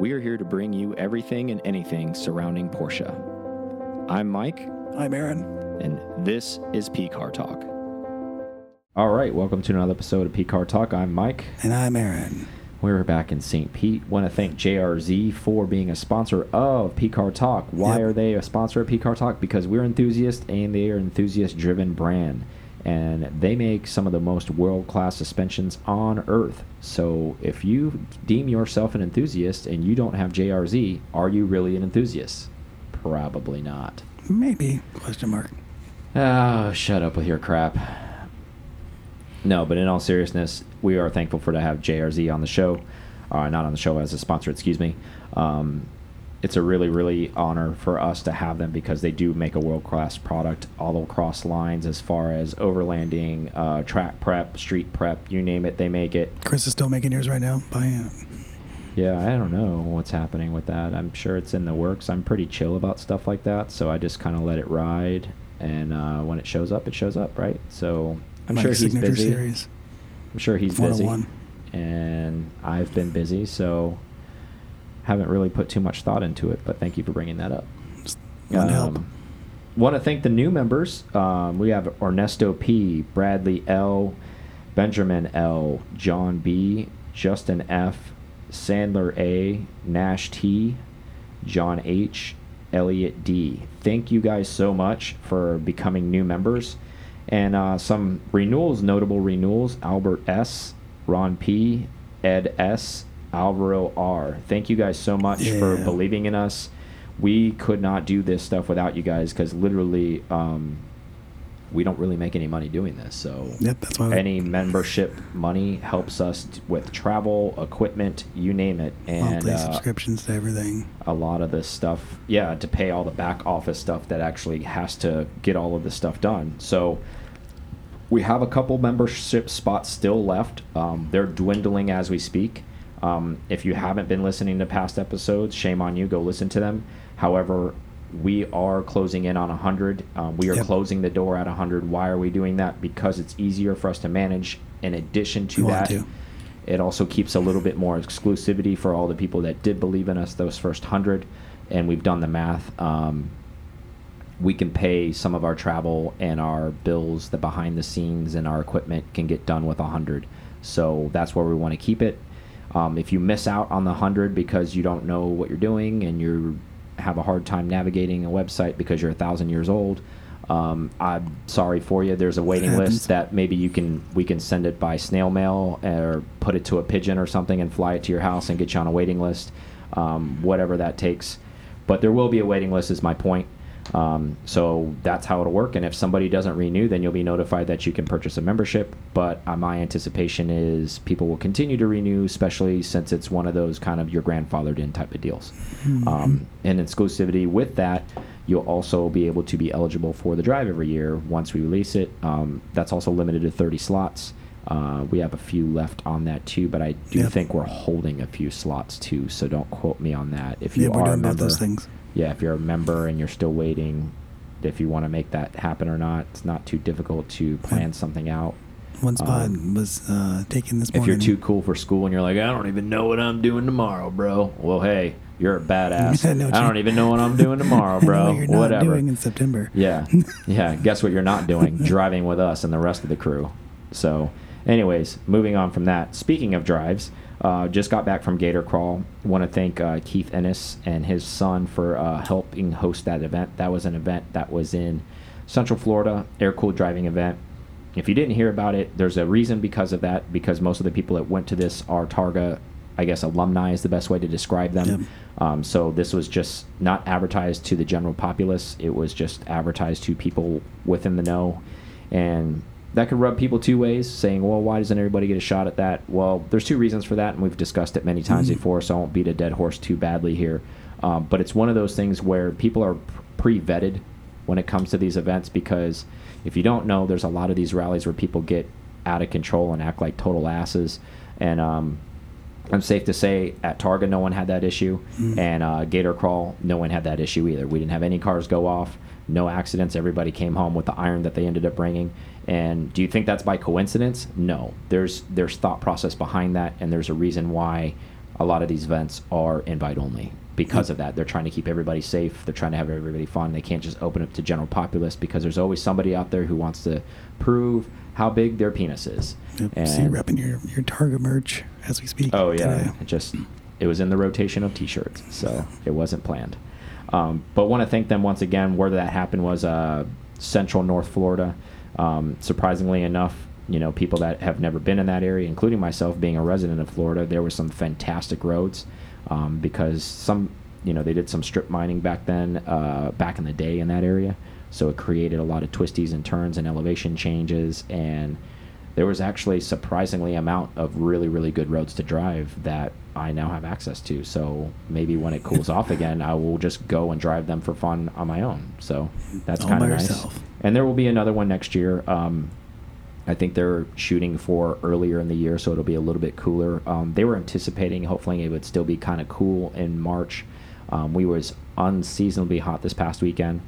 we are here to bring you everything and anything surrounding Porsche. I'm Mike, I'm Aaron. and this is P Car Talk. All right, welcome to another episode of P Car Talk. I'm Mike. And I'm Aaron. We're back in St. Pete. Want to thank JRZ for being a sponsor of P Car Talk. Why Yep. are they a sponsor of P Car Talk? Because we're enthusiasts and they are enthusiast driven brand. And they make some of the most world class suspensions on earth. So if you deem yourself an enthusiast and you don't have JRZ, are you really an enthusiast? Probably not. Maybe. Question mark. Oh, shut up with your crap. No, but in all seriousness, we are thankful for to have JRZ on the show, uh, not on the show as a sponsor. Excuse me. Um, it's a really, really honor for us to have them because they do make a world class product all across lines as far as overlanding, uh, track prep, street prep, you name it, they make it. Chris is still making yours right now. By hand. Yeah, I don't know what's happening with that. I'm sure it's in the works. I'm pretty chill about stuff like that, so I just kind of let it ride. And uh, when it shows up, it shows up, right? So I'm Like sure he's signature busy. series. I'm sure he's busy, 101. and I've been busy, so haven't really put too much thought into it. But thank you for bringing that up. To help. Want to thank the new members. Um, we have Ernesto P, Bradley L, Benjamin L, John B, Justin F, Sandler A, Nash T, John H, Elliot D. Thank you guys so much for becoming new members. And uh, some renewals, notable renewals Albert S., Ron P., Ed S., Alvaro R. Thank you guys so much for believing in us. We could not do this stuff without you guys because literally um, we don't really make any money doing this. So Yep, that's why any membership money helps us with travel, equipment, you name it, and uh, subscriptions to everything. a lot of this stuff, yeah, to pay all the back office stuff that actually has to get all of this stuff done. So we have a couple membership spots still left. Um, they're dwindling as we speak. Um, if you haven't been listening to past episodes, shame on you. Go listen to them. However, we are closing in on 100. Um, we are Yep. closing the door at 100. Why are we doing that? Because it's easier for us to manage. In addition to that, to. it also keeps a little bit more exclusivity for all the people that did believe in us those first hundred, and we've done the math. Um, we can pay some of our travel and our bills, the behind the scenes, and our equipment can get done with a hundred. So that's where we want to keep it. Um, if you miss out on the hundred because you don't know what you're doing and you have a hard time navigating a website because you're a thousand years old, um, I'm sorry for you. There's a waiting list that maybe you can we can send it by snail mail or put it to a pigeon or something and fly it to your house and get you on a waiting list, um, whatever that takes. But there will be a waiting list, is my point. Um, so that's how it'll work. And if somebody doesn't renew, then you'll be notified that you can purchase a membership. But uh, my anticipation is people will continue to renew, especially since it's one of those kind of your grandfathered in type of deals. Um, and exclusivity with that, you'll also be able to be eligible for the drive every year once we release it. Um, that's also limited to 30 slots. Uh, we have a few left on that too, but I do Yep. think we're holding a few slots too. So don't quote me on that. If you Yeah, we're are a member, those things. Yeah, if you're a member and you're still waiting, if you want to make that happen or not, it's not too difficult to plan something out. One spot Um, was uh, taken this If you're too cool for school and you're like, I don't even know what I'm doing tomorrow, bro. Well, hey, you're a badass. I I don't even know what I'm doing tomorrow, bro. what Whatever. doing in September. Yeah, yeah. Guess what you're not doing? Driving with us and the rest of the crew. So, anyways, moving on from that. Speaking of drives, uh, just got back from Gator Crawl. Want to thank uh, Keith Ennis and his son for uh, helping host that event. That was an event that was in Central Florida, air cooled driving event. If you didn't hear about it, there's a reason because of that. Because most of the people that went to this are Targa, I guess alumni is the best way to describe them. Yep. Um, so this was just not advertised to the general populace. It was just advertised to people within the know, and that could rub people two ways, saying, "Well, why doesn't everybody get a shot at that?" Well, there's two reasons for that, and we've discussed it many times Mhm. before, so I won't beat a dead horse too badly here. Um, but it's one of those things where people are pre-vetted when it comes to these events because if you don't know, there's a lot of these rallies where people get out of control and act like total asses, and um, I'm safe to say at Targa no one had that issue, Mm. and uh, Gator Crawl no one had that issue either. We didn't have any cars go off, no accidents. Everybody came home with the iron that they ended up bringing. And do you think that's by coincidence? No. There's there's thought process behind that, and there's a reason why a lot of these events are invite only because of that. They're trying to keep everybody safe. They're trying to have everybody fun. They can't just open up to general populace because there's always somebody out there who wants to prove how big their penis is. Yep. And See you repping your, your Targa merch as we speak. Oh yeah, today. it just it was in the rotation of T-shirts, so it wasn't planned. Um, but want to thank them once again. Where that happened was uh, Central North Florida. Um, surprisingly enough, you know, people that have never been in that area, including myself, being a resident of Florida, there were some fantastic roads um, because some, you know, they did some strip mining back then, uh, back in the day in that area. So it created a lot of twisties and turns and elevation changes and there was actually surprisingly amount of really really good roads to drive that I now have access to. So maybe when it cools off again, I will just go and drive them for fun on my own. So that's kind of nice. yourself. And there will be another one next year. Um, I think they're shooting for earlier in the year, so it'll be a little bit cooler. Um, they were anticipating, hopefully, it would still be kind of cool in March. Um, we was unseasonably hot this past weekend,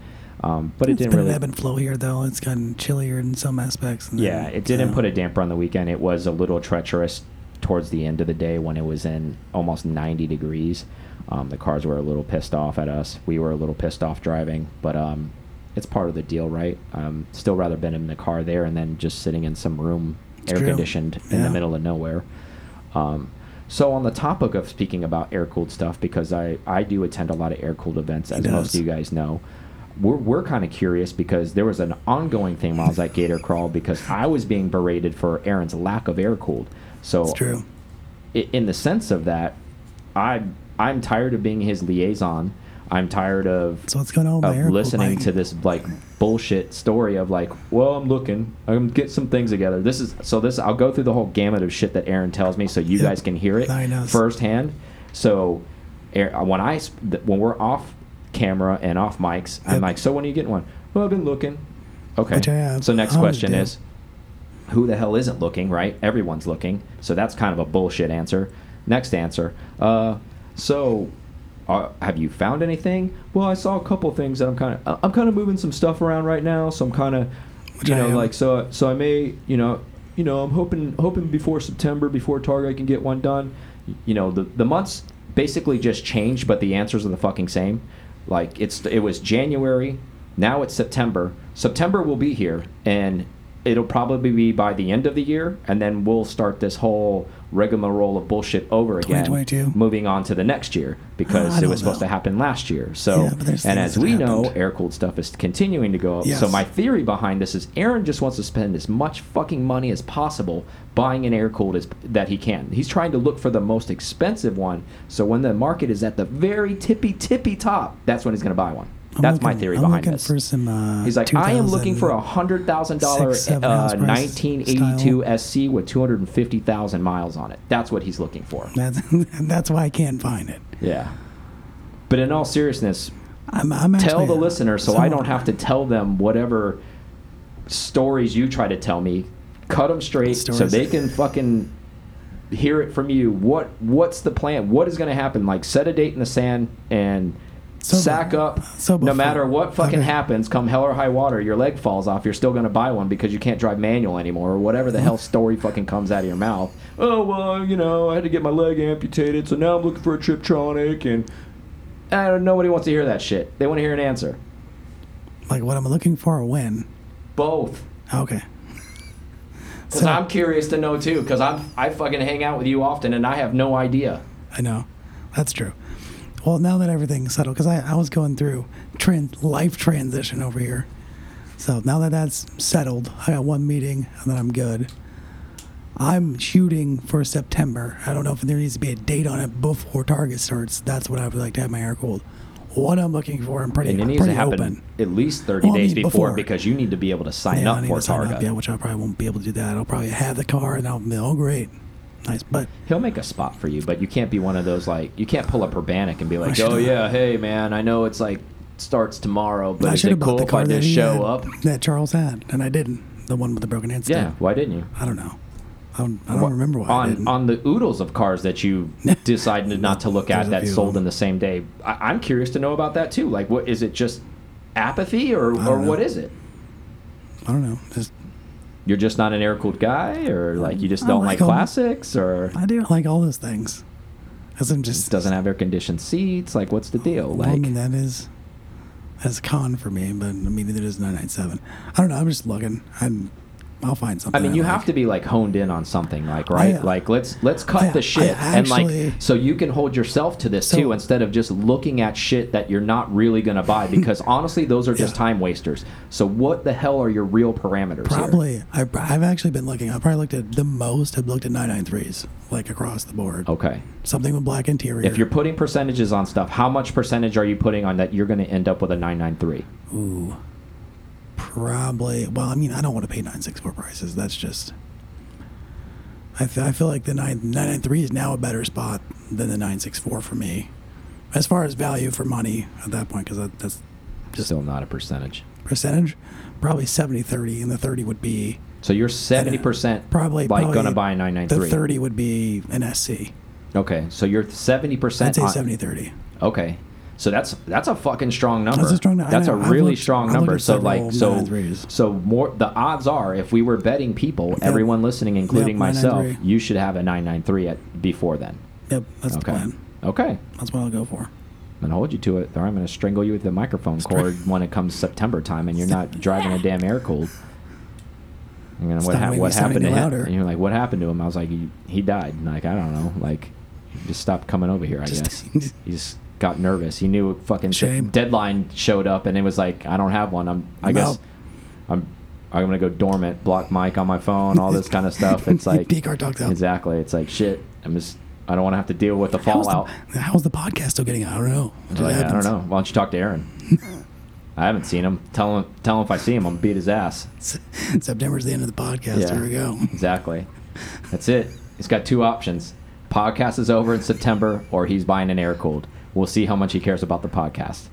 um, but it didn't been really. an ebb and flow here, though. It's gotten chillier in some aspects. and Yeah, then, it didn't put a damper on the weekend. It was a little treacherous towards the end of the day when it was in almost 90 degrees. Um, the cars were a little pissed off at us. We were a little pissed off driving, but um, it's part of the deal, right? Um, still rather been in the car there and then just sitting in some room, It's air true. conditioned in the middle of nowhere. Um, so on the topic of speaking about air cooled stuff, because I, I do attend a lot of air cooled events, as most of you guys know. We're, we're kind of curious because there was an ongoing thing while I was at Gator Crawl because I was being berated for Aaron's lack of air cooled. So It's true. in the sense of that, I I'm tired of being his liaison. I'm tired of So what's going on of listening to this like bullshit story of like, well, I'm looking, I'm get some things together. This is so this I'll go through the whole gamut of shit that Aaron tells me, so you Yep. guys can hear it firsthand. So, when I when we're off camera and off mics, I'm like, so when are you getting one? Well, I've been looking. Okay. Which I have. So next oh, question do. is, who the hell isn't looking, right? Everyone's looking. So that's kind of a bullshit answer. Next answer. Uh, so, uh, have you found anything? Well, I saw a couple things that I'm kind of I'm kind of moving some stuff around right now. So I'm kind of, you know, like so so I may you know you know I'm hoping hoping before September before Targa I can get one done. You know the the months basically just changed, but the answers are the fucking same. Like it's it was January, now it's September. September will be here, and it'll probably be by the end of the year, and then we'll start this whole rigmarole of bullshit over again, 2022. moving on to the next year because ah, I it was supposed know. to happen last year. So, Yeah, and as we know, air cooled stuff is continuing to go up. So my theory behind this is Aaron just wants to spend as much fucking money as possible buying an air cooled as that he can. He's trying to look for the most expensive one. So when the market is at the very tippy tippy top, that's when he's going to buy one. I'm That's my theory I'm behind looking this. some. Uh, He's like, I am looking for a hundred thousand dollar uh, nineteen eighty two SC with 250,000 miles on it. That's what he's looking for. That's, that's why I can't find it. Yeah. But in all seriousness, I'm, I'm tell the listener so I don't have to tell them whatever stories you try to tell me. Cut them straight so they can fucking hear it from you. What what's the plan? What is going to happen? Like set a date in the sand and So- sack up. so no matter what fucking okay. happens, come hell or high water, your leg falls off. You're still going to buy one because you can't drive manual anymore, or whatever the hell story fucking comes out of your mouth. Oh well, you know, I had to get my leg amputated, so now I'm looking for a Tiptronic, and uh, nobody wants to hear that shit. They want to hear an answer. Like what I'm looking for or when. Both. Okay. Because So- I'm curious to know too. Because I'm I fucking hang out with you often, and I have no idea. I know. That's true. Well, now that everything's settled, because I, I was going through tran- life transition over here. So now that that's settled, I got one meeting and then I'm good. I'm shooting for September. I don't know if there needs to be a date on it before Targa starts. That's what I would like to have my air cooled. What I'm looking for, I'm pretty, And it needs to happen open. at least 30 Well, days before, before. because you need to be able to sign yeah, up for Targa. up, yeah, which I probably won't be able to do that. I'll probably have the car and I'll be, oh, great. Nice. But He'll make a spot for you, but you can't be one of those like you can't pull up Urbanic and be like, "Oh yeah, hey man, I know it's like starts tomorrow, but I is it cool the if I car that just show had, up?" that Charles had, and I didn't. The one with the broken hands, Yeah, why didn't you? I don't know. I don't, I don't What- remember why on on the oodles of cars that you decided not to look at that sold in the same day. I, I'm curious to know about that too. Like, what is it? Just apathy, or or know. is it? I don't know. Just You're just not an air cooled guy, or like you just I don't like like classics, or I do like all those things. Because I'm just doesn't have air conditioned seats. Like, what's the deal? Well, I mean, that is that's a con for me, but I mean, neither is 997. I don't know. I'm just looking. I'm, I'll find something. I mean, you like. have to be like honed in on something, like right, I- like let's let's cut I- the shit, I and like so you can hold yourself to this So- too, instead of just looking at shit that you're not really gonna buy, because honestly, those are just Yeah. time wasters. So what the hell are your real parameters? here? Probably. I, I've actually been looking. I probably looked at the most. I've looked at 993s, like across the board. Okay. Something with black interior. If you're putting percentages on stuff, how much percentage are you putting on that you're going to end up with a 993? Ooh. Probably. Well, I mean, I don't want to pay 964 prices. That's just. I, th- I feel like the 9, 993 is now a better spot than the 964 for me. As far as value for money at that point, because that, that's Just still not a percentage. percentage, probably 70 30, and the 30 would be So you're 70% uh, probably like probably going to buy a 993. The 993. 30 would be an SC. Okay, so you're 70% I'd say on- 70 30. Okay. So that's that's a fucking strong number. That's a strong That's a really looked- strong number. So like so so more the odds are if we were betting people, everyone listening including Yep, myself, you should have a 993 at before then. Yep, that's the Okay. plan. Okay. That's what I'll go for. I'm gonna hold you to it, or I'm gonna strangle you with the microphone cord when it comes September time, and you're not driving a damn air cooled. And then what, not hap making me what happened to any him? louder. And you're like, what happened to him? I was like, he, he died. And like, I don't know. Like, just stop coming over here. I Just- guess He's just got nervous. He knew fucking sh- Shame. deadline showed up, and it was like, I don't have one. I'm. I I'm guess out. I'm. I'm gonna go dormant, block mic on my phone, all this kind of stuff. It's like talked exactly. It's like shit. I'm just. I don't want to have to deal with the How's fallout. the, how's the podcast still getting out? I don't know. Like, oh, I don't know. Why don't you talk to Aaron? I haven't seen him. Tell him. Tell him if I see him, I'm gonna beat his ass. September's the end of the podcast. Yeah. Here we go. Exactly. That's it. He's got two options. Podcast is over in September, or he's buying an air cooled. We'll see how much he cares about the podcast.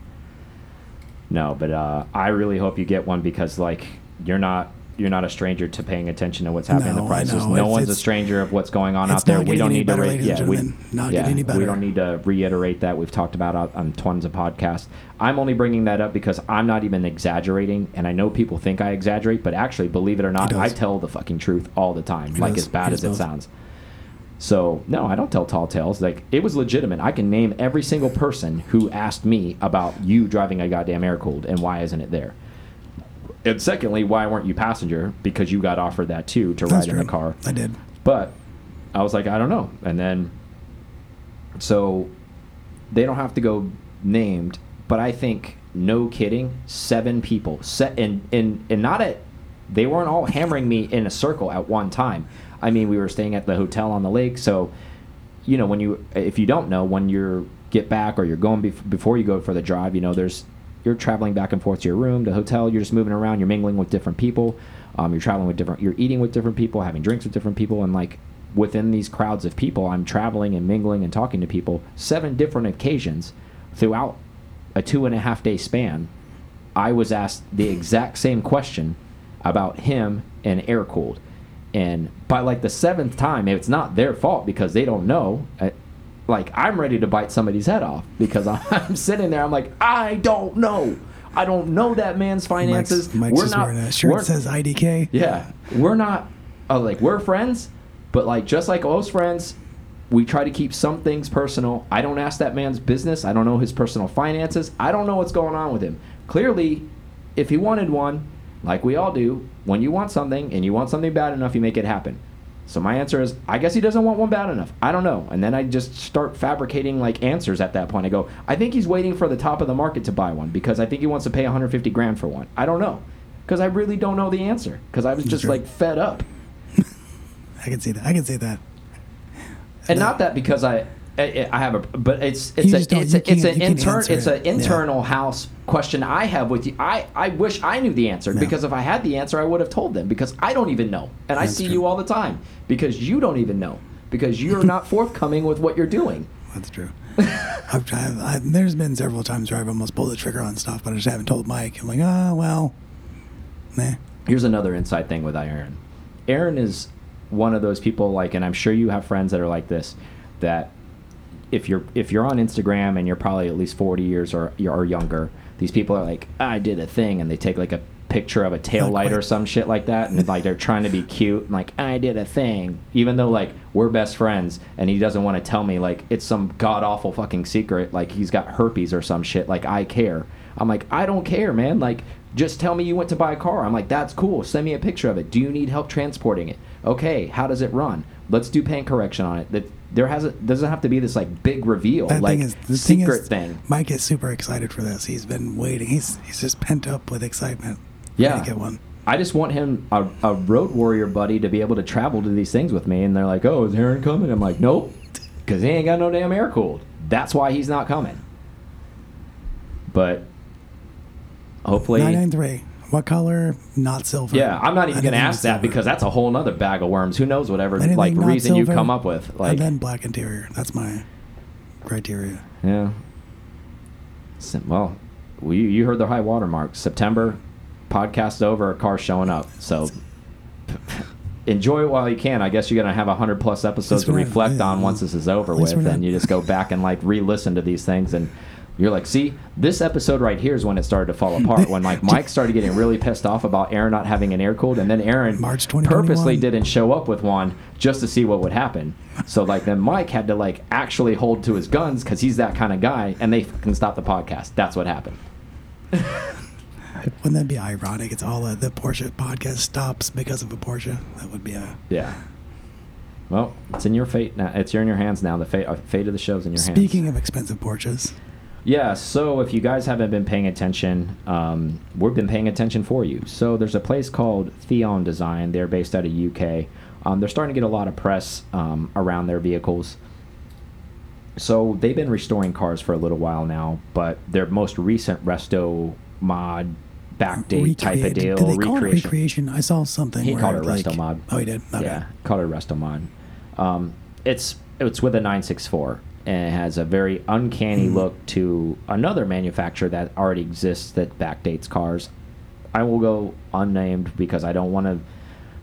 No, but uh, I really hope you get one because like you're not you're not a stranger to paying attention to what's happening in No, the prices. No It's- one's a stranger of what's going on out there. We don't need to better, yeah, we. Not yeah, we don't need to reiterate that. We've talked about it on tons of podcasts. I'm only bringing that up because I'm not even exaggerating, and I know people think I exaggerate, but actually, believe it or not, I tell the fucking truth all the time, He like does. as bad He as it sounds. So no, I don't tell tall tales. Like it was legitimate. I can name every single person who asked me about you driving a goddamn air cooled and why isn't it there. And secondly, why weren't you passenger? Because you got offered that too to That's ride in the car. I did. But I was like, I don't know. And then, so they don't have to go named, but I think, no kidding, seven people. Set and and and not at. They weren't all hammering me in a circle at one time. I mean, we were staying at the hotel on the lake, so you know when you if you don't know when you're get back or you're going bef- before you go for the drive, you know there's you're traveling back and forth to your room, the hotel. You're just moving around. You're mingling with different people. Um, you're traveling with different. You're eating with different people, having drinks with different people, and like within these crowds of people, I'm traveling and mingling and talking to people. Seven different occasions throughout a two and a half day span, I was asked the exact same question about him and air cooled. And by like the seventh time, it's not their fault because they don't know. Uh, Like I'm ready to bite somebody's head off because I'm sitting there. I'm like, I don't know. I don't know that man's finances. Mike's, Mike's we're just not. wearing a shirt that says IDK. yeah, we're not. Uh, like we're friends, but like just like most friends, we try to keep some things personal. I don't ask that man's business. I don't know his personal finances. I don't know what's going on with him. Clearly, if he wanted one, like we all do, when you want something and you want something bad enough, you make it happen. So my answer is, I guess he doesn't want one bad enough. I don't know. And then I just start fabricating like answers at that point. I go, I think he's waiting for the top of the market to buy one because I think he wants to pay 150 grand for one. I don't know. Because I really don't know the answer. Because I was just Sure. like fed up. I can see that. I can see that. and not that because I, I, I have a, but it's it's a, it's, a, it's an intern it's an internal house question I have with you. I I wish I knew the answer Yeah. because if I had the answer, I would have told them because I don't even know, and I see true. you all the time because you don't even know because you're not forthcoming with what you're doing. That's true. I've tried. I, there's been several times where I've almost pulled the trigger on stuff, but I just haven't told Mike. I'm like, oh well, nah. Here's another inside thing with Aaron. Aaron is one of those people like, and I'm sure you have friends that are like this, that if you're if you're on Instagram and you're probably at least 40 years or or younger, these people are like, ah, I did a thing, and they take like a picture of a tail light or some shit like that, and like they're trying to be cute, and like I did a thing, even though like we're best friends, and he doesn't want to tell me like it's some god awful fucking secret, like he's got herpes or some shit. Like I care. I'm like I don't care, man. Like just tell me you went to buy a car. I'm like that's cool. Send me a picture of it. Do you need help transporting it? Okay. How does it run? Let's do paint correction on it. That there hasn't doesn't have to be this like big reveal, That like thing is the secret thing, is, thing. Mike is super excited for this. He's been waiting. He's he's just pent up with excitement. Yeah. get one. I just want him a, a road warrior buddy to be able to travel to these things with me. And they're like, "Oh, is Aaron coming?" I'm like, "Nope," because he ain't got no damn air cooled. That's why he's not coming. But hopefully, Nine nine three. What color? Not silver. yeah. I'm not even gonna Anything ask that because that's a whole other bag of worms. Who knows whatever Anything like reason you come up with? Like, and then black interior. That's my criteria. yeah. Well, we, you heard the high water mark. September, podcast over, a car showing up. So enjoy it while you can. I guess you're gonna have a hundred plus episodes to reflect yeah, on once this is over with, and you just go back and like re-listen to these things, and you're like, see, this episode right here is when it started to fall apart. when like Mike started getting really pissed off about Aaron not having an air cooled, and then Aaron March purposely didn't show up with one just to see what would happen. So like then Mike had to like actually hold to his guns because he's that kind of guy, and they can stop the podcast. That's what happened. Wouldn't that be ironic? It's all uh, the Porsche podcast stops because of a Porsche. That would be a. Yeah. Well, it's in your fate now. It's in your hands now. The fate, uh, fate of the show's in your hands. Speaking of expensive Porsches, Yeah, so if you guys haven't been paying attention, um, we've been paying attention for you. So there's a place called Theon Design. They're based out of UK. Um, they're starting to get a lot of press um, around their vehicles. So they've been restoring cars for a little while now, but their most recent resto mod backdate type of deal Did they call it recreation. recreation? I saw something. He called it like, resto mod. Oh, he did. Okay. Yeah, called it a resto mod. Um, it's it's with a 964 and it has a very uncanny Hmm. look to another manufacturer that already exists that backdates cars. I will go unnamed because I don't want to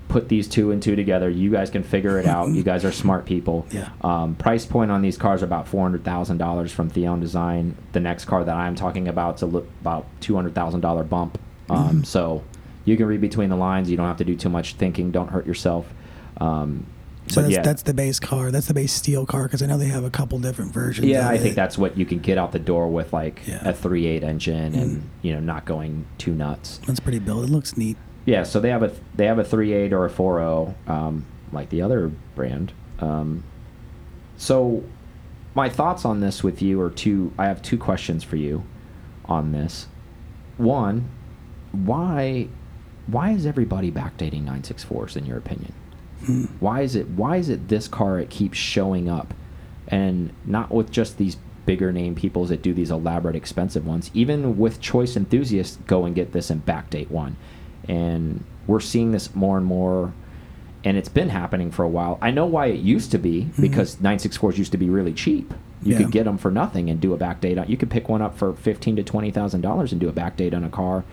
put these two and two together. You guys can figure it out. You guys are smart people. Yeah. Um, price point on these cars are about four hundred thousand dollars from Theon Design. The next car that I'm talking about is about two hundred thousand dollar bump. Um, Mhm. So you can read between the lines. You don't have to do too much thinking. Don't hurt yourself. Um, So that's, yeah, that's the base car. That's the base steel car because I know they have a couple different versions. yeah. I think that's what you can get out the door with like Yeah. a three eight engine and Mm. you know not going too nuts. that's pretty built. It looks neat. Yeah, so they have a they have a 3.8 or a 4.0, um, like the other brand. Um, so my thoughts on this with you are two. I have two questions for you on this. One, why why is everybody backdating 964s in your opinion? Why is it why is it this car it keeps showing up? And not with just these bigger name peoples that do these elaborate expensive ones even with choice enthusiasts go and get this and backdate one. And we're seeing this more and more and it's been happening for a while. I know why it used to be mm-hmm. because 964s used to be really cheap. You Yeah. could get them for nothing and do a backdate on you could pick one up for 15 to 20 thousand dollars and do a backdate on a car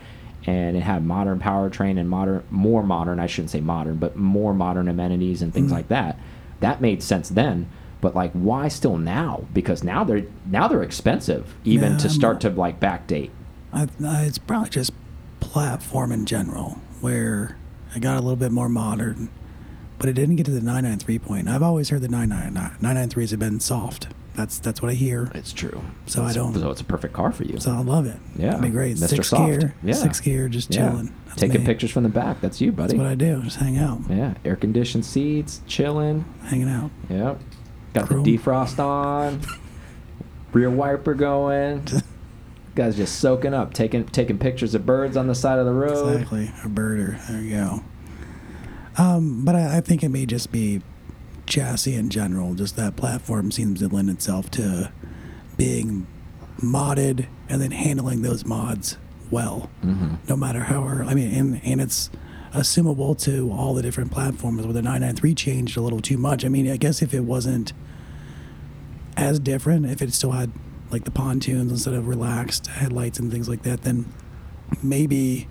and it had modern powertrain and modern more modern i shouldn't say modern but more modern amenities and things Mhm. like that that made sense then but like why still now because now they're now they're expensive even Yeah, to start to like backdate I, I, it's probably just platform in general where it got a little bit more modern, but it didn't get to the 993 point. I've always heard the 999 993s have been soft. That's that's what I hear. it's true So I don't- so it's a perfect car for you So I love it. Yeah, It'd be great. Mr. Six Soft. gear, Yeah. six gear, just chilling. That's taking me. pictures from the back that's you buddy That's what I do. Just hang out, yeah air conditioned seats chilling hanging out. Yep. Got Chrome. the defrost on. Rear wiper going. Guys just soaking up, taking taking pictures of birds on the side of the road. Exactly, a birder. There you go. Um, but I, I think it may just be chassis in general. Just that platform seems to lend itself to being modded and then handling those mods well. hmm No matter how, I mean, and, and it's assumable to all the different platforms. Where the 993 changed a little too much. I mean, I guess if it wasn't as different, if it still had like the pontoons instead of relaxed headlights and things like that, then maybe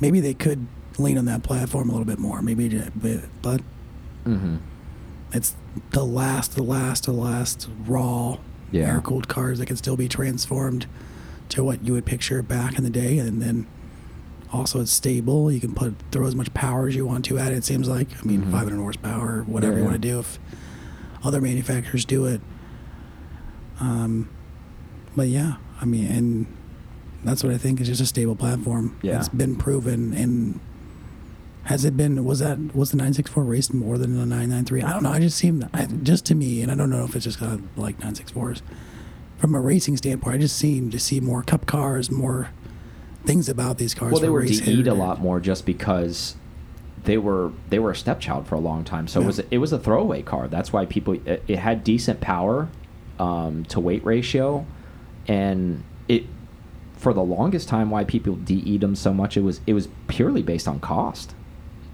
maybe they could lean on that platform a little bit more. Maybe, but, but hmm it's the last, the last, the last raw Yeah. air cooled cars that can still be transformed to what you would picture back in the day, and then Also, it's stable. You can put throw as much power as you want to at it. It seems like. I mean, 500 horsepower, whatever. Yeah, you want to do. If other manufacturers do it, um, but yeah, I mean, and that's what I think is just a stable platform. Yeah. it's been proven. And has it been? Was that was the 964 raced more than the 993? I don't know. I just seem I, just to me, and I don't know if it's just 'cause I like 964s. From a racing standpoint, I just seem to see more cup cars, more things about these cars. Well, they were DE'd a lot more just because they were they were a stepchild for a long time. So it was it was a throwaway car. That's why people it, it had decent power um, to weight ratio, and it for the longest time why people DE'd them so much. It was it was purely based on cost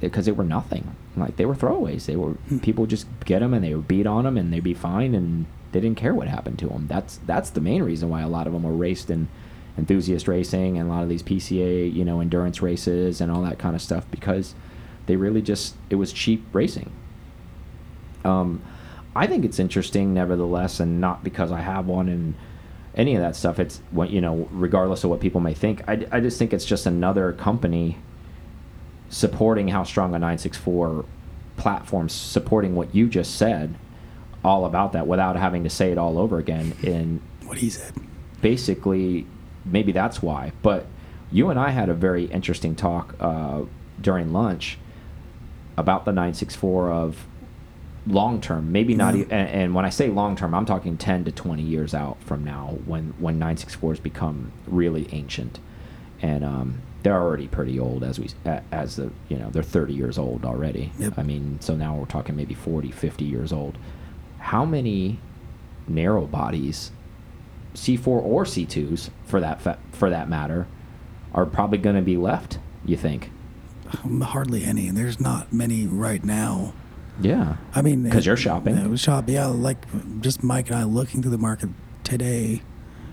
because they were nothing. Like they were throwaways. They were Hmm. people just get them and they would beat on them and they'd be fine and they didn't care what happened to them. That's that's the main reason why a lot of them were raced in enthusiast racing and a lot of these PCA you know endurance races and all that kind of stuff because they really just it was cheap racing. Um, I think it's interesting, nevertheless, and not because I have one and any of that stuff. It's what you know, regardless of what people may think. I, I just think it's just another company supporting how strong a 964 platform, supporting what you just said, all about that without having to say it all over again. In What he said. basically, maybe that's why. But you and I had a very interesting talk uh, during lunch about the 964 of long term, maybe not. Yeah. E and, and when I say long term, I'm talking 10 to 20 years out from now when when 964s become really ancient, and um, they're already pretty old as we as the you know they're 30 years old already. Yep. I mean, so now we're talking maybe 40, 50 years old. How many narrow bodies C4 or C2s for that fa for that matter are probably going to be left. You think? Um, hardly any. And there's not many right now. Yeah. I mean because you're shopping. It was shop, yeah. Like just Mike and I looking through the market today.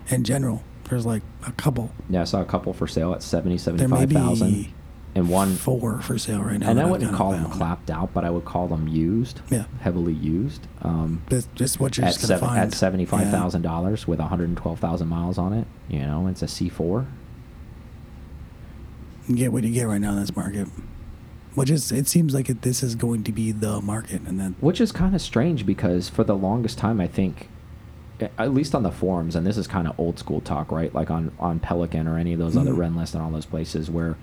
In general, there's like a couple. Yeah, I saw a couple for sale at 70, There may 75,000. be And one, four for sale right now. and I wouldn't call them clapped out, but I would call them used. Yeah. Heavily used. Um, That's just what you're at, just seven, find at seventy-five thousand dollars with one hundred and twelve thousand miles on it. You know, it's a C four. Get what you get right now in this market. Which is, it seems like it, this is going to be the market, and then Which is kind of strange because for the longest time, I think, at least on the forums, and this is kind of old school talk, right? Like on on Pelican or any of those other Mhm. Rennlist and all those places where,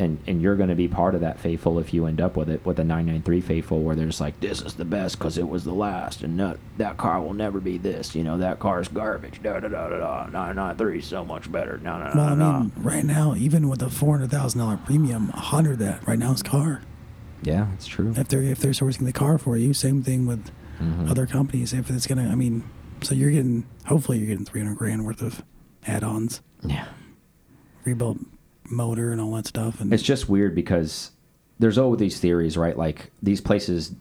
and and you're going to be part of that faithful if you end up with it with a 993 faithful, where there's like this is the best because it was the last, and that that car will never be this. You know that car's garbage. Da da da da da. 993 is so much better. No no no well, I no. mean, right now, even with a four hundred thousand dollar premium, a hundred that right now is car. Yeah, it's true. If they're if they're sourcing the car for you, same thing with Mhm. other companies. If it's gonna, I mean, so you're getting hopefully you're getting three hundred grand worth of add-ons, Yeah. rebuilt motor and all that stuff. And It's just weird because there's all these theories, right? Like these places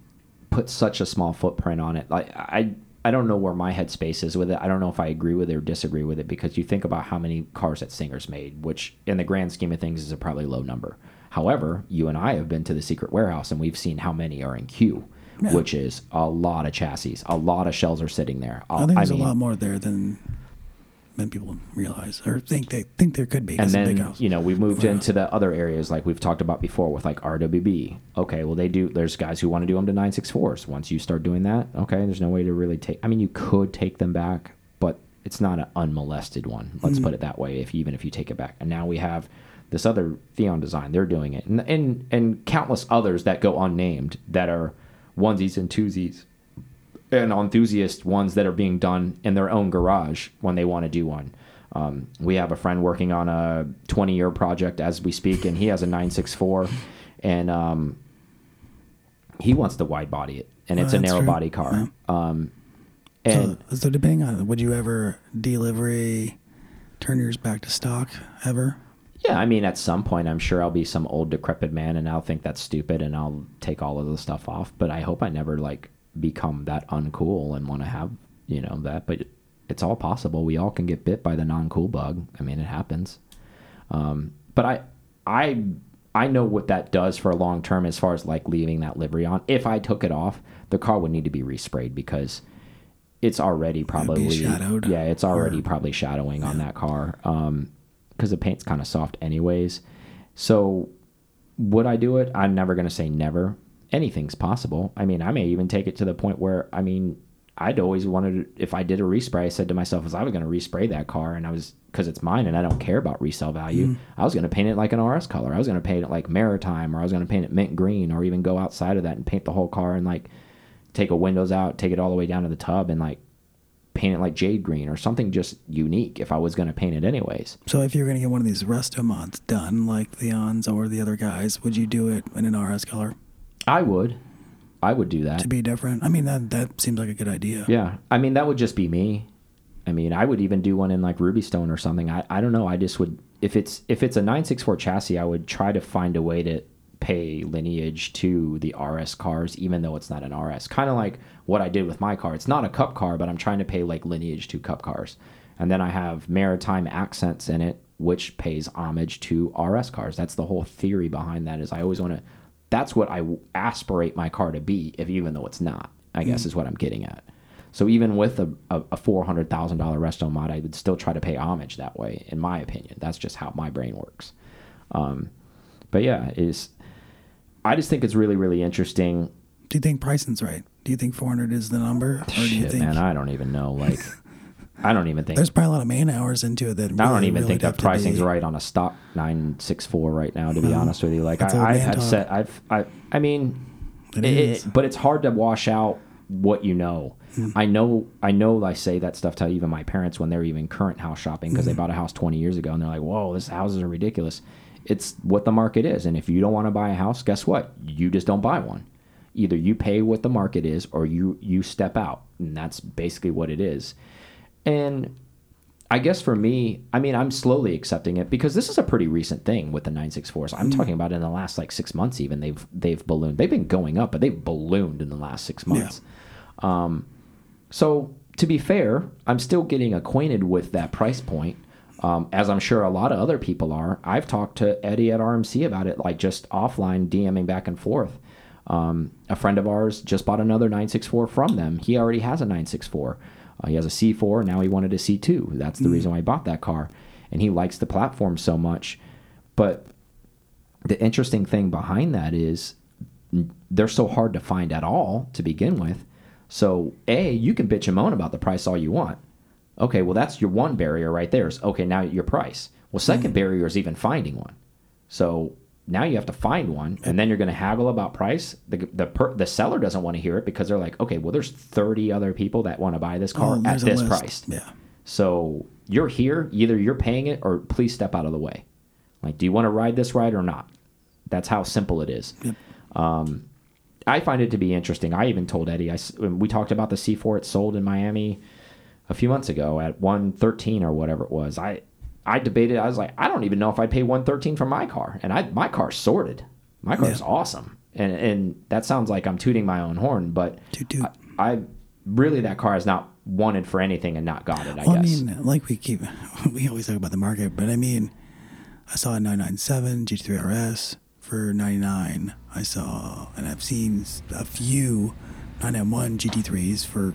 put such a small footprint on it. Like I I don't know where my headspace is with it. I don't know if I agree with it or disagree with it because you think about how many cars that Singer's made, which in the grand scheme of things is a probably low number. However, you and I have been to the secret warehouse and we've seen how many are in queue, Yeah. which is a lot of chassis. A lot of shells are sitting there. I think there's mean, a lot more there than than people realize or think they think there could be. and it's a big then you know we moved Warehouse. into the other areas like we've talked about before with like RWB. Okay, well they do. There's guys who want to do them to 964s. Once you start doing that, okay, there's no way to really take. I mean, you could take them back, but it's not an unmolested one. Let's Mhm. put it that way. If even if you take it back, and now we have this other Theon design. They're doing it, and and and countless others that go unnamed that are onesies and twosies and enthusiast ones that are being done in their own garage when they want to do one. Um, we have a friend working on a 20 year project as we speak, and he has a 964, and um, he wants to wide body it, and Oh, it's a narrow true. body car. Um, So, so depending on, would you ever delivery turn yours back to stock ever? Yeah, I mean, at some point, I'm sure I'll be some old decrepit man, and I'll think that's stupid, and I'll take all of the stuff off. But I hope I never like become that uncool and want to have you know that. But it's all possible. We all can get bit by the non-cool bug. I mean, it happens. Um, but I, I, I know what that does for a long term as far as like leaving that livery on. If I took it off, the car would need to be resprayed because it's already probably shadowed, yeah, it's already or- probably shadowing on that car. Um, because the paint's kind of soft anyways, So, would I do it? I'm never going to say never. Anything's possible. I mean, I may even take it to the point where, I mean, I'd always wanted, if I did a respray, I said to myself, as I was going to respray that car and I was, because it's mine and I don't care about resale value, Mm. I was going to paint it like an RS color. I was going to paint it like maritime or I was going to paint it mint green or even go outside of that and paint the whole car and like take a windows out, take it all the way down to the tub and like paint it like jade green or something just unique if I was going to paint it anyways. So if you're going to get one of these resto mods done, like the Ons or the other guys, would you do it in an RS color I would. I would do that. to be different? I mean, that that seems like a good idea. Yeah. I mean, that would just be me. I mean, I would even do one in like Ruby Stone or something. I, I don't know. I just would if it's if it's a 964 chassis, I would try to find a way to pay lineage to the RS cars even though it's not an RS. Kind of like what I did with my car. It's not a cup car, but I'm trying to pay like lineage to cup cars. And then I have maritime accents in it which pays homage to RS cars. That's the whole theory behind that is I always want to that's what I aspirate my car to be if even though it's not. I guess is what I'm getting at. So even with a, a, a four hundred thousand dollar resto mod, I would still try to pay homage that way, in my opinion. That's just how my brain works. Um, but yeah, is I just think it's really really interesting. Do you think pricing's right? Do you think 400 is the number, or do you Shit, think man, I don't even know. Like, I don't even think. there's probably a lot of man hours into it that I don't even really think that pricing's right on a stock nine six four right now. To be honest with you, like I, I have said, I've I I mean, It it- it- but it's hard to wash out what you know. Hmm. I know, I know. I say that stuff to even my parents when they're even current house shopping because they Hmm. bought a house 20 years ago and they're like, "Whoa, this houses are ridiculous." It's what the market is, and if you don't want to buy a house, guess what? You just don't buy one. Either you pay what the market is, or you you step out, and that's basically what it is. And I guess for me, I mean, I'm slowly accepting it because this is a pretty recent thing with the 964s. I'm talking about in the last like six months, even they've they've ballooned. They've been going up, but they've ballooned in the last six months. Um, so to be fair, I'm still getting acquainted with that price point, um, as I'm sure a lot of other people are. I've talked to Eddie at RMC about it, like just offline DMing back and forth. Um, a friend of ours just bought another 964 from them. He already has a 964. Uh, he has a C4. Now he wanted a C2. That's the reason why he bought that car. And he likes the platform so much. But the interesting thing behind that is they're so hard to find at all to begin with. So, A, you can bitch and moan about the price all you want. Okay, well, that's your one barrier right there. Is okay, now your price. Well, 2nd barrier is even finding one. So now you have to find one, and then you're going to haggle about price. The the per, the seller doesn't want to hear it because they're like, okay, well, there's 30 other people that want to buy this car Oh, at this list. price. Yeah. So you're here, either you're paying it or please step out of the way. Like, do you want to ride this ride or not? That's how simple it is. Yep. Um, I find it to be interesting. I even told Eddie, I, we talked about the C4 it sold in Miami a few months ago at 113 or whatever it was. I, I debated, I was like, I don't even know if I'd pay 113 for my car. And I, my car's sorted. My car's Yeah. awesome. And, and that sounds like I'm tooting my own horn, but Toot toot. I, I really, that car is not wanted for anything and not got it, I Well, I guess. mean, like we keep, we always talk about the market, but I mean, I saw a 997 GT3 RS for 99. I saw, and I've seen a few 991 GT3s for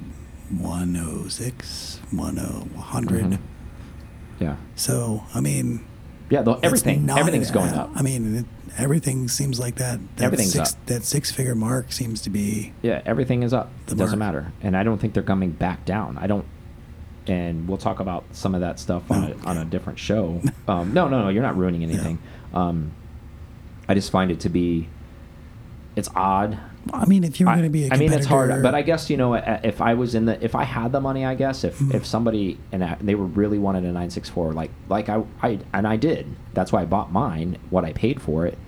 106, 10, 100. Mm-hmm. yeah. So, I mean, Yeah, the, everything, everything's an- going up. I mean, it, everything seems like that. that Everything's six, up. That six figure mark seems to be. Yeah, everything is up. It doesn't mark. matter, and I don't think they're coming back down. I don't, and we'll talk about some of that stuff on, Oh, a, on a different show. um, no, no, no, you're not ruining anything. Um, I just find it to be, it's odd. I mean, if you were I, going to be a I mean, it's hard, but I guess you know, if I was in the, if I had the money, I guess if Mm-hmm. if somebody and I, they were really wanted a nine six four, like like I, I and I did. That's why I bought mine. What I paid for it,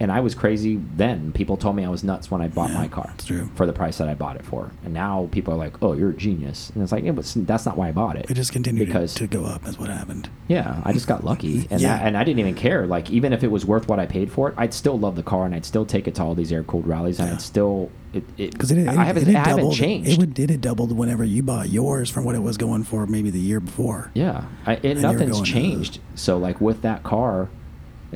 and I was crazy then. People told me I was nuts when I bought Yeah, my car for the price that I bought it for. And now people are like, "Oh, you're a genius," and it's like, yeah, but that's not why I bought it. It just continued because to go up, is what happened. yeah, I just got lucky, and Yeah. that, and I didn't even care. Like even if it was worth what I paid for it, I'd still love the car, and I'd still take it to all these air cooled rallies, and Yeah. I'd still it it Because it, it, I haven't it, had I haven't doubled, changed. It, would, it had doubled whenever you bought yours from what it was going for maybe the year before. yeah, I, it, nothing's uh, changed. So like with that car,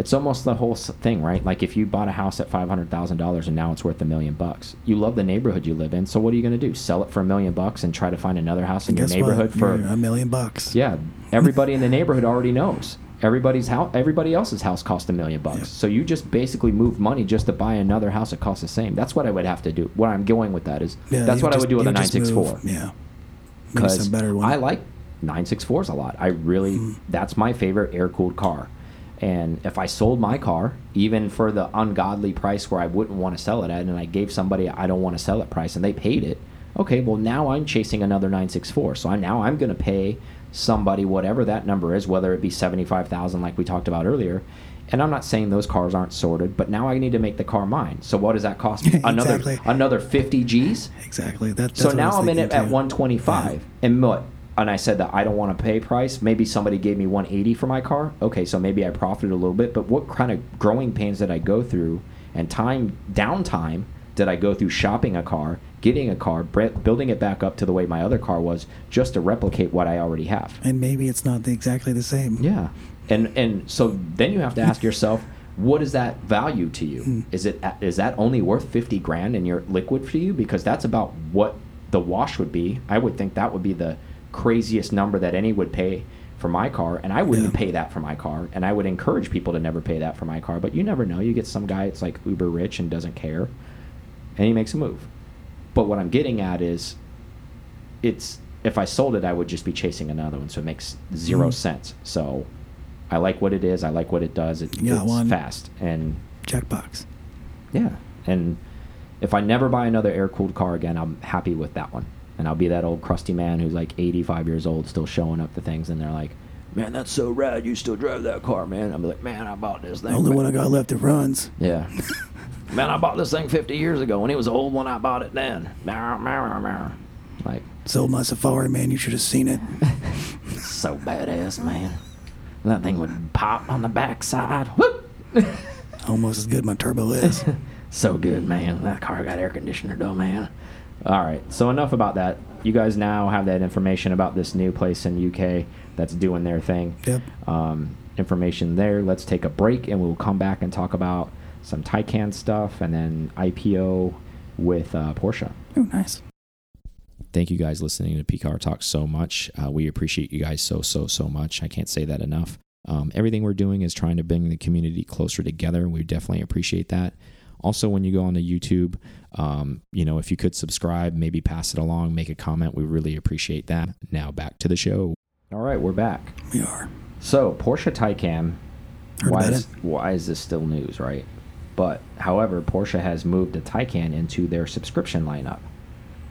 it's almost the whole thing, right? Like if you bought a house at five hundred thousand dollars and now it's worth a million bucks, you love the neighborhood you live in. So what are you going to do? Sell it for a million bucks and try to find another house in your neighborhood what? for You're a million bucks. Yeah, everybody in the neighborhood already knows. Everybody's house, everybody else's house cost a million bucks. Yeah. So you just basically move money just to buy another house that costs the same. That's what I would have to do. What I'm going with that is Yeah, that's what I would do with a 964 Yeah. Because some better one. I like 964s a lot. I really Mm. that's my favorite air cooled car. And if I sold my car, even for the ungodly price where I wouldn't want to sell it at, and I gave somebody I don't want to sell it price, and they paid it, okay, well now I'm chasing another 964. So I, now I'm going to pay somebody whatever that number is, whether it be 75,000 like we talked about earlier. And I'm not saying those cars aren't sorted, but now I need to make the car mine. So what does that cost me? Another Exactly. another 50 G's? exactly. That, So now I'm in it at too. 125, and what? And I said that I don't want to pay price. Maybe somebody gave me 180 for my car. Okay, so maybe I profited a little bit. But what kind of growing pains did I go through, and time downtime did I go through shopping a car, getting a car, building it back up to the way my other car was, just to replicate what I already have? And maybe it's not exactly the same. Yeah, and and so then you have to ask yourself, what is that value to you? Hmm. Is it is that only worth fifty grand in your liquid for you? Because that's about what the wash would be. I would think that would be the craziest number that any would pay for my car, and I wouldn't Yeah. pay that for my car. And I would encourage people to never pay that for my car. But you never know. You get some guy that's like uber rich and doesn't care, and he makes a move. But what I'm getting at is, it's if I sold it, I would just be chasing another one, so it makes 0 Mhm. sense. So I like what it is. I like what it does. It, got it's one. fast and Checkbox. yeah. And if I never buy another air cooled car again, I'm happy with that one. And I'll be that old crusty man who's like 85 years old, still showing up to things, and they're like, "Man, that's so rad! You still drive that car, man." I'm like, "Man, I bought this thing." The only man." one I got left that runs. Yeah. Man, I bought this thing 50 years ago, and it was the old one I bought it then. Like, Sold my Safari, man. You should have seen it. so badass, man. That thing would pop on the backside. Whoop! Almost as good my turbo is. so good, man. That car got air conditioner, though, man. All right, so enough about that. You guys now have that information about this new place in UK that's doing their thing. Yep. Um, information there. Let's take a break, and we'll come back and talk about some Taycan stuff, and then IPO with uh, Porsche. Oh, nice. thank you guys listening to PCAR Talk so much. Uh, we appreciate you guys so, so, so much. I can't say that enough. Um, everything we're doing is trying to bring the community closer together. We definitely appreciate that. Also, when you go on to YouTube, um, you know, if you could subscribe, maybe pass it along, make a comment, we really appreciate that. Now back to the show. All right, we're back. We are. So Porsche Taycan, Heard why is, it. why is this still news, right? But however, Porsche has moved a Taycan into their subscription lineup.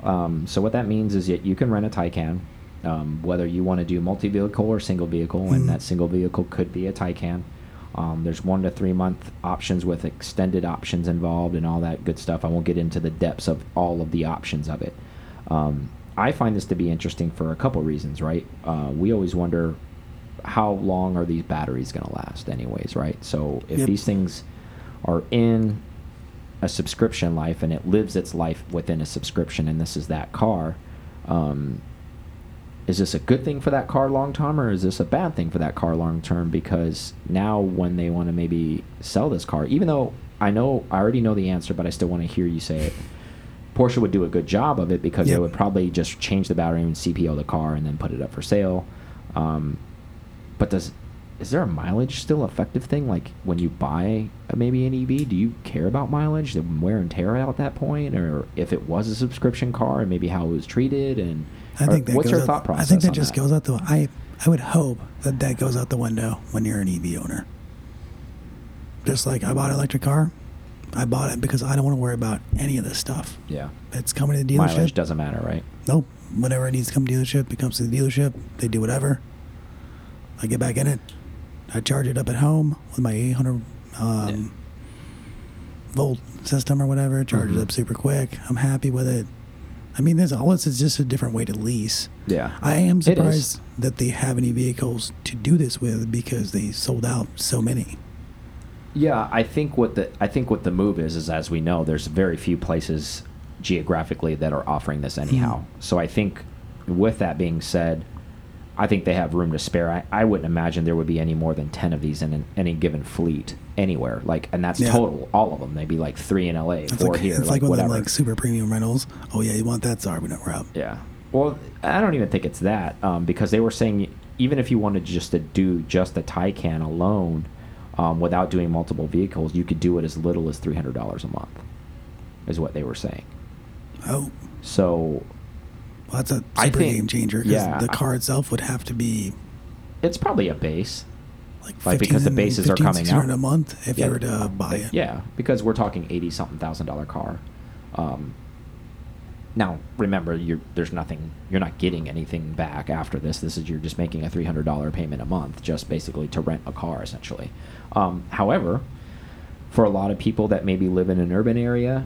Um, so what that means is that you can rent a Taycan, um, whether you want to do multi-vehicle or single vehicle, Mhm. and that single vehicle could be a Taycan. Um, there's one to three month options with extended options involved and all that good stuff. I won't get into the depths of all of the options of it. Um, I find this to be interesting for a couple reasons, right? Uh, we always wonder how long are these batteries going to last, anyways, right? So if Yep. these things are in a subscription life and it lives its life within a subscription, and this is that car, um, is this a good thing for that car long term, or is this a bad thing for that car long term? Because now, when they want to maybe sell this car, even though I know I already know the answer, but I still want to hear you say it. Porsche would do a good job of it because they would probably just change the battery and CPO the car and then put it up for sale. Um, but does is there a mileage still effective thing? Like when you buy a, maybe an EV, do you care about mileage, the wear and tear out at that point, or if it was a subscription car and maybe how it was treated? And I think that what's goes your out, thought process? I think that just goes out the. I I would hope that that goes out the window when you're an EV owner. Just like I bought an electric car, I bought it because I don't want to worry about any of this stuff. Yeah, It's coming to the dealership. mileage doesn't matter, right? Nope. Whenever it needs to come to the dealership, it comes to the dealership. They do whatever. I get back in it. I charge it up at home with my 800 um, volt system or whatever. Charge Mhm. up super quick. I'm happy with it. I mean, this all this is just a different way to lease. Yeah, I am surprised that they have any vehicles to do this with because they sold out so many. Yeah, I think what the I think what the move is is as we know, there's very few places geographically that are offering this hmm. anyhow. So I think with that being said, I think they have room to spare. I, I wouldn't imagine there would be any more than ten of these in an, any given fleet anywhere. Like, and that's Yeah. total, all of them. Maybe like three in LA, It's four like here, it's like, like, one whatever. of them like super premium rentals. Oh yeah, you want that? Sorry, we're not we're out. yeah, Well, I don't even think it's that um, because they were saying even if you wanted just to do just the Taycan alone, um, without doing multiple vehicles, you could do it as little as three hundred dollars a month, is what they were saying. Oh, So well, that's a super think- game changer because yeah, the car itself would have to be it's probably a base. like, Like, because the 15 bases are 15, coming 1600 out. a month if Yeah. you were to buy it. Yeah, because we're talking eighty something thousand dollar car. Um, now remember, you're there's nothing. You're not getting anything back after this. This is you're just making a three hundred dollar payment a month, just basically to rent a car, essentially. Um, however, for a lot of people that maybe live in an urban area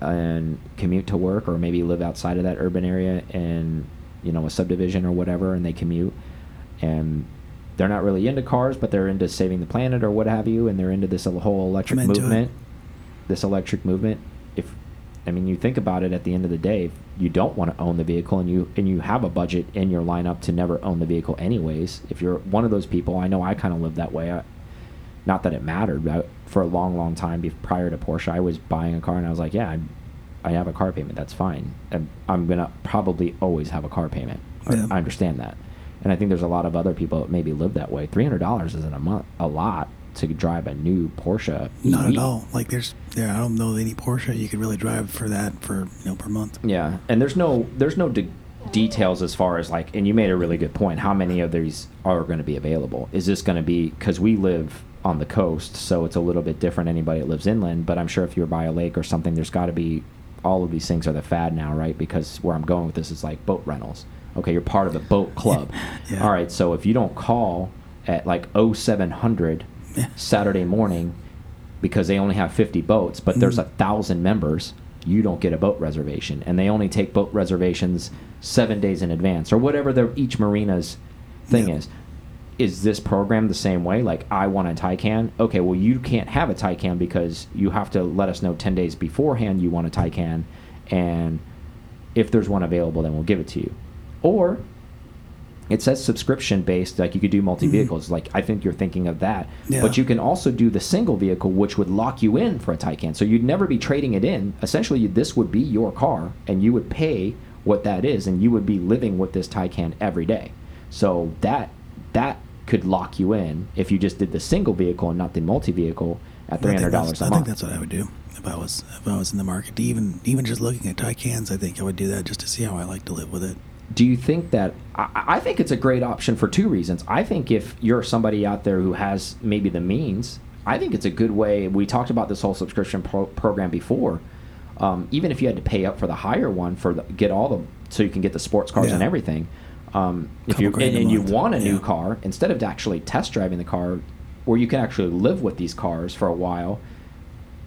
and commute to work, or maybe live outside of that urban area in you know a subdivision or whatever, and they commute, and they're not really into cars, but they're into saving the planet or what have you, and they're into this whole electric movement. This electric movement. If I mean, you think about it. At the end of the day, if you don't want to own the vehicle, and you and you have a budget in your lineup to never own the vehicle, anyways. If you're one of those people, I know I kind of live that way. I, not that it mattered, but for a long, long time be- prior to Porsche, I was buying a car and I was like, yeah, I, I have a car payment. That's fine. And I'm gonna probably always have a car payment. I- Yeah. I understand that, and I think there's a lot of other people that maybe live that way. Three hundred dollars isn't a month a lot to drive a new Porsche. Not EV. at all. Like there's, yeah, I don't know any Porsche you could really drive for that for you know per month. Yeah, and there's no there's no de- details as far as like, and you made a really good point. How many of these are going to be available? Is this going to be because we live on the coast, so it's a little bit different. Anybody that lives inland, but I'm sure if you're by a lake or something, there's got to be. All of these things are the fad now, right? Because where I'm going with this is like boat rentals. Okay, you're part of the boat club. Yeah. All right, so if you don't call at like 0700 Yeah. Saturday morning because they only have 50 boats, but there's a Mhm. thousand members, you don't get a boat reservation, and they only take boat reservations seven days in advance or whatever their each marina's thing Yeah. is. Is this program the same way? Like, I want a Taycan. Okay, well, you can't have a Taycan because you have to let us know 10 days beforehand you want a Taycan, and if there's one available, then we'll give it to you. Or it says subscription based, like you could do multi vehicles. Like I think you're thinking of that, Mm-hmm. Yeah. but you can also do the single vehicle, which would lock you in for a Taycan. So you'd never be trading it in. Essentially, this would be your car, and you would pay what that is, and you would be living with this Taycan every day. So that that could lock you in if you just did the single vehicle and not the multi vehicle at three I think dollars that's- a I month. think that's what I would do if I was if I was in the market. Even even just looking at Taycans, I think I would do that just to see how I like to live with it. do you think that I, I think it's a great option for two reasons i think if you're somebody out there who has maybe the means i think it's a good way we talked about this whole subscription pro- program before um, even if you had to pay up for the higher one for the, get all the so you can get the sports cars and everything um, if you and, and you want a new yeah. car instead of actually test driving the car where you can actually live with these cars for a while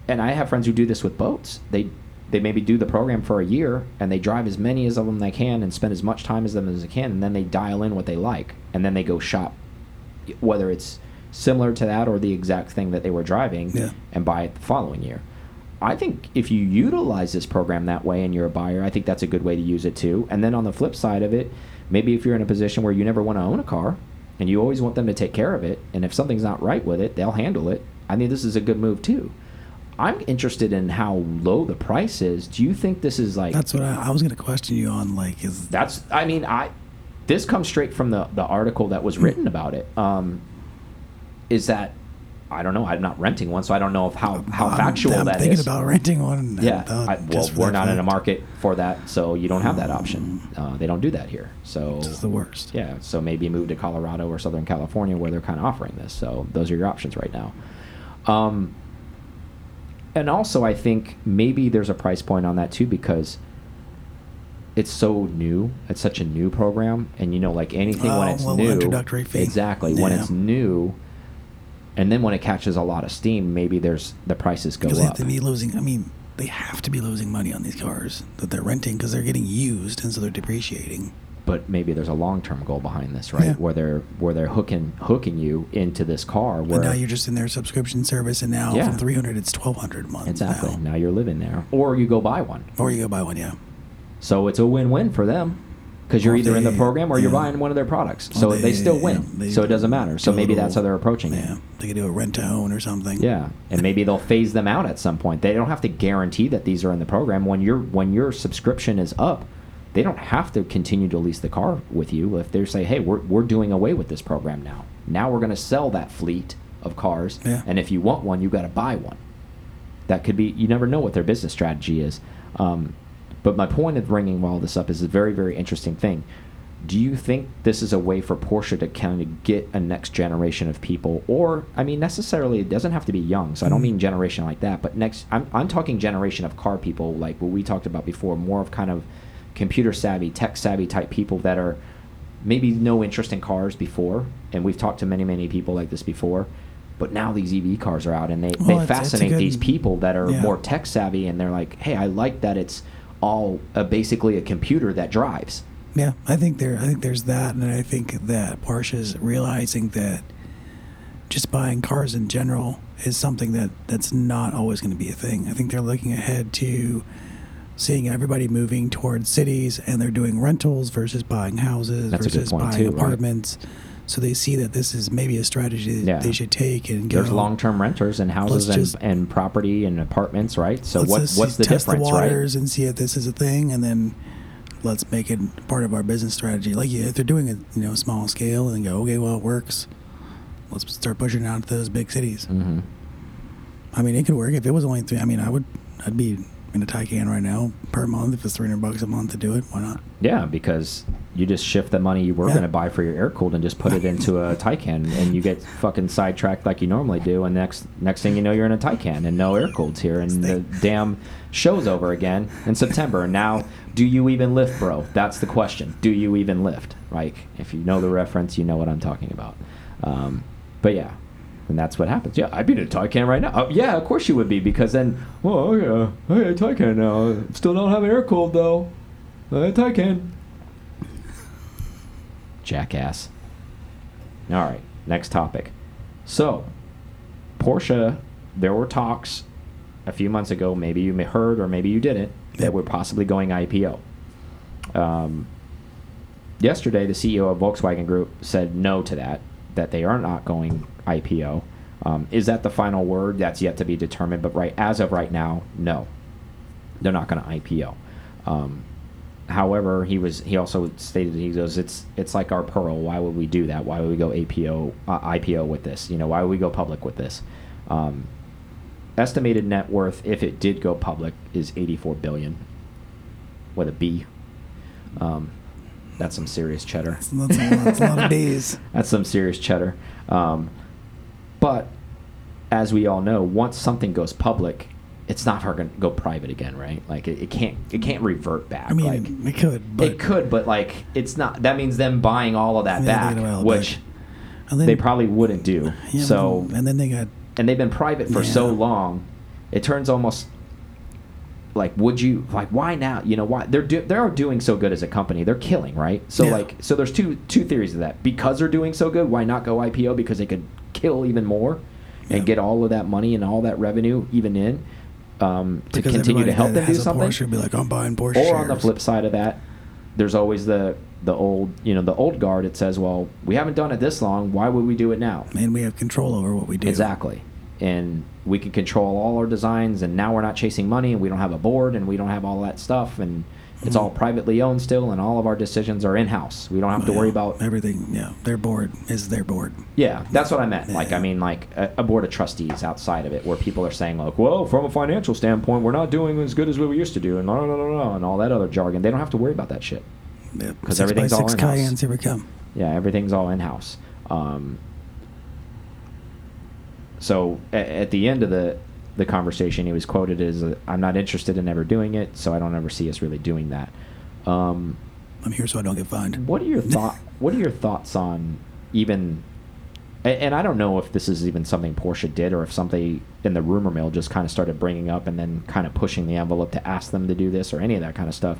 and I have friends who do this with boats. They they maybe do the program for a year and they drive as many as of them they can and spend as much time as them as they can, and then they dial in what they like, and then they go shop, whether it's similar to that or the exact thing that they were driving, Yeah. and buy it the following year. I think if you utilize this program that way and you're a buyer, I think that's a good way to use it too. And then on the flip side of it, maybe if you're in a position where you never want to own a car and you always want them to take care of it, and if something's not right with it, they'll handle it. I think this is a good move too. I'm interested in how low the price is. Do you think this is like That's what I, I was going to question you on. Like, is that's I mean I this comes straight from the the article that was written about it. Um, is that I don't know. I'm not renting one, so I don't know if how how I'm- factual I'm that thinking is. about renting one. yeah, I, well, we're not in a market for that, so you don't have that option. Uh, they don't do that here. So It's the worst. yeah, so maybe move to Colorado or Southern California where they're kind of offering this. So those are your options right now. Um, and also, I think maybe there's a price point on that too because it's so new. It's such a new program, and you know, like anything when Oh, it's little new, introductory fee. exactly when it's new, and then when it catches a lot of steam, maybe there's the prices go they up. to be losing. I mean, they have to be losing money on these cars that they're renting because they're getting used and so they're depreciating. but maybe there's a long-term goal behind this, right? Yeah. Where they're where they're hooking hooking you into this car. Where But now you're just in their subscription service, and now Yeah. from 300 it's 1200 a month. exactly Now. now you're living there, or you go buy one. Or you go buy one, yeah. So it's a win-win for them because you're either in the program or you're buying one of their products. So they, still yeah, win. they so it doesn't matter. So maybe that's how they're approaching Yeah, it. they could do a rent to own or something. Yeah, and maybe they'll phase them out at some point. They don't have to guarantee that these are in the program. When your when your subscription is up, they don't have to continue to lease the car with you if they say, hey, we're, we're doing away with this program now. Now we're going to sell that fleet of cars, Yeah. and if you want one, you got to buy one. That could be, you never know what their business strategy is. Um, but my point of bringing all this up is a very, very interesting thing. Do you think this is a way for Porsche to kind of get a next generation of people, or I mean, necessarily it doesn't have to be young. So I don't Mhm. mean generation like that, but next, I'm I'm talking generation of car people, like what we talked about before, more of kind of computer savvy, tech savvy type people that are maybe no interest in cars before, and we've talked to many many people like this before. But now these EV cars are out, and they, Well, they it's- it's fascinate good- these people that are yeah. more tech savvy, and they're like, "Hey, I like that it's all uh, basically a computer that drives." Yeah, I think there. I think there's that, and I think that Porsche's realizing that just buying cars in general is something that that's not always going to be a thing. I think they're looking ahead to seeing everybody moving towards cities, and they're doing rentals versus buying houses That's versus buying too, right? So they see that this is maybe a strategy that Yeah. they should take and go. There's long-term renters and houses and, just- and property and apartments, right? So what what's the test difference, the right? waters and see if this is a thing, and then let's make it part of our business strategy. Like yeah, if they're doing it, you know, small scale, and go, okay, well, it works. Let's start pushing it out to those big cities. hmm I mean, it could work if it was only three. I mean, I would, I'd be in a Taycan right now per month if it's three hundred bucks a month to do it. Why not? Yeah, because you just shift the money you were Yeah. going to buy for your air cooled and just put it into a Taycan, and you get fucking sidetracked like you normally do. And next next thing you know, you're in a Taycan and no air cooleds here, and the damn show's over again in September. And now, do you even lift, bro? That's the question. Do you even lift? Like, if you know the reference, you know what I'm talking about. Um, but yeah. And that's what happens. Yeah, I'd be in a Taycan right now. Oh, yeah, of course you would be, because then, oh yeah, I got a Taycan now. Still don't have air cooled though. A Taycan. Jackass. All right, next topic. So, Porsche, there were talks a few months ago, maybe you may heard or maybe you didn't, that we're possibly going IPO. Um, yesterday, the CEO of Volkswagen Group said no to that, that they are not going IPO. Um, is that the final word? That's yet to be determined. But right as of right now, no, they're not going to IPO. Um, however, he was he also stated he goes it's it's like our pearl. Why would we do that? Why would we go APO uh, IPO with this? You know, why would we go public with this? Um, estimated net worth if it did go public is 84 billion with a B. Um, that's some serious cheddar. That's, that's, a, lot, that's a lot of. That's some serious cheddar. Um, but as we all know, once something goes public, it's not going to go private again, right? Like it, it can't it can't revert back. I mean, like it could, but it could, but like it's not. That means them buying all of that Yeah, back, they get it all which back. and then, they probably wouldn't do. yeah, so and then they got and they've been private for so long, it turns almost like would you like why now? You know why they're do, they're doing so good as a company. They're killing, right? So Yeah. like so there's two two theories of that. Because they're doing so good, why not go IPO because they could kill even more and Yeah. get all of that money and all that revenue even in um, to because continue to help them do something. Porsche be like, I'm buying Porsche Or on the flip side of that, there's always the the old you know the old guard. It says, well, we haven't done it this long. Why would we do it now? and we have control over what we do. Exactly. And we can control all our designs, and now we're not chasing money, and we don't have a board, and we don't have all that stuff, and it's all privately owned still, and all of our decisions are in house. We don't have to worry about. everything. Yeah, their board is their board. Yeah, that's what I meant. Like, I mean, like a, a board of trustees outside of it, where people are saying, like, well, from a financial standpoint, we're not doing as good as we used to do, and no, no, no, no, and all that other jargon. They don't have to worry about that shit. Yep. 'Cause Six everything's all in-house. Cayennes, here we come. Yeah, everything's all in house. Um, so at, at the end of the the conversation, he was quoted as, "I'm not interested in ever doing it, so I don't ever see us really doing that." Um, I'm here so I don't get fined. what are your thought? What are your thoughts on even? And I don't know if this is even something Porsche did, or if something in the rumor mill just kind of started bringing up and then kind of pushing the envelope to ask them to do this or any of that kind of stuff.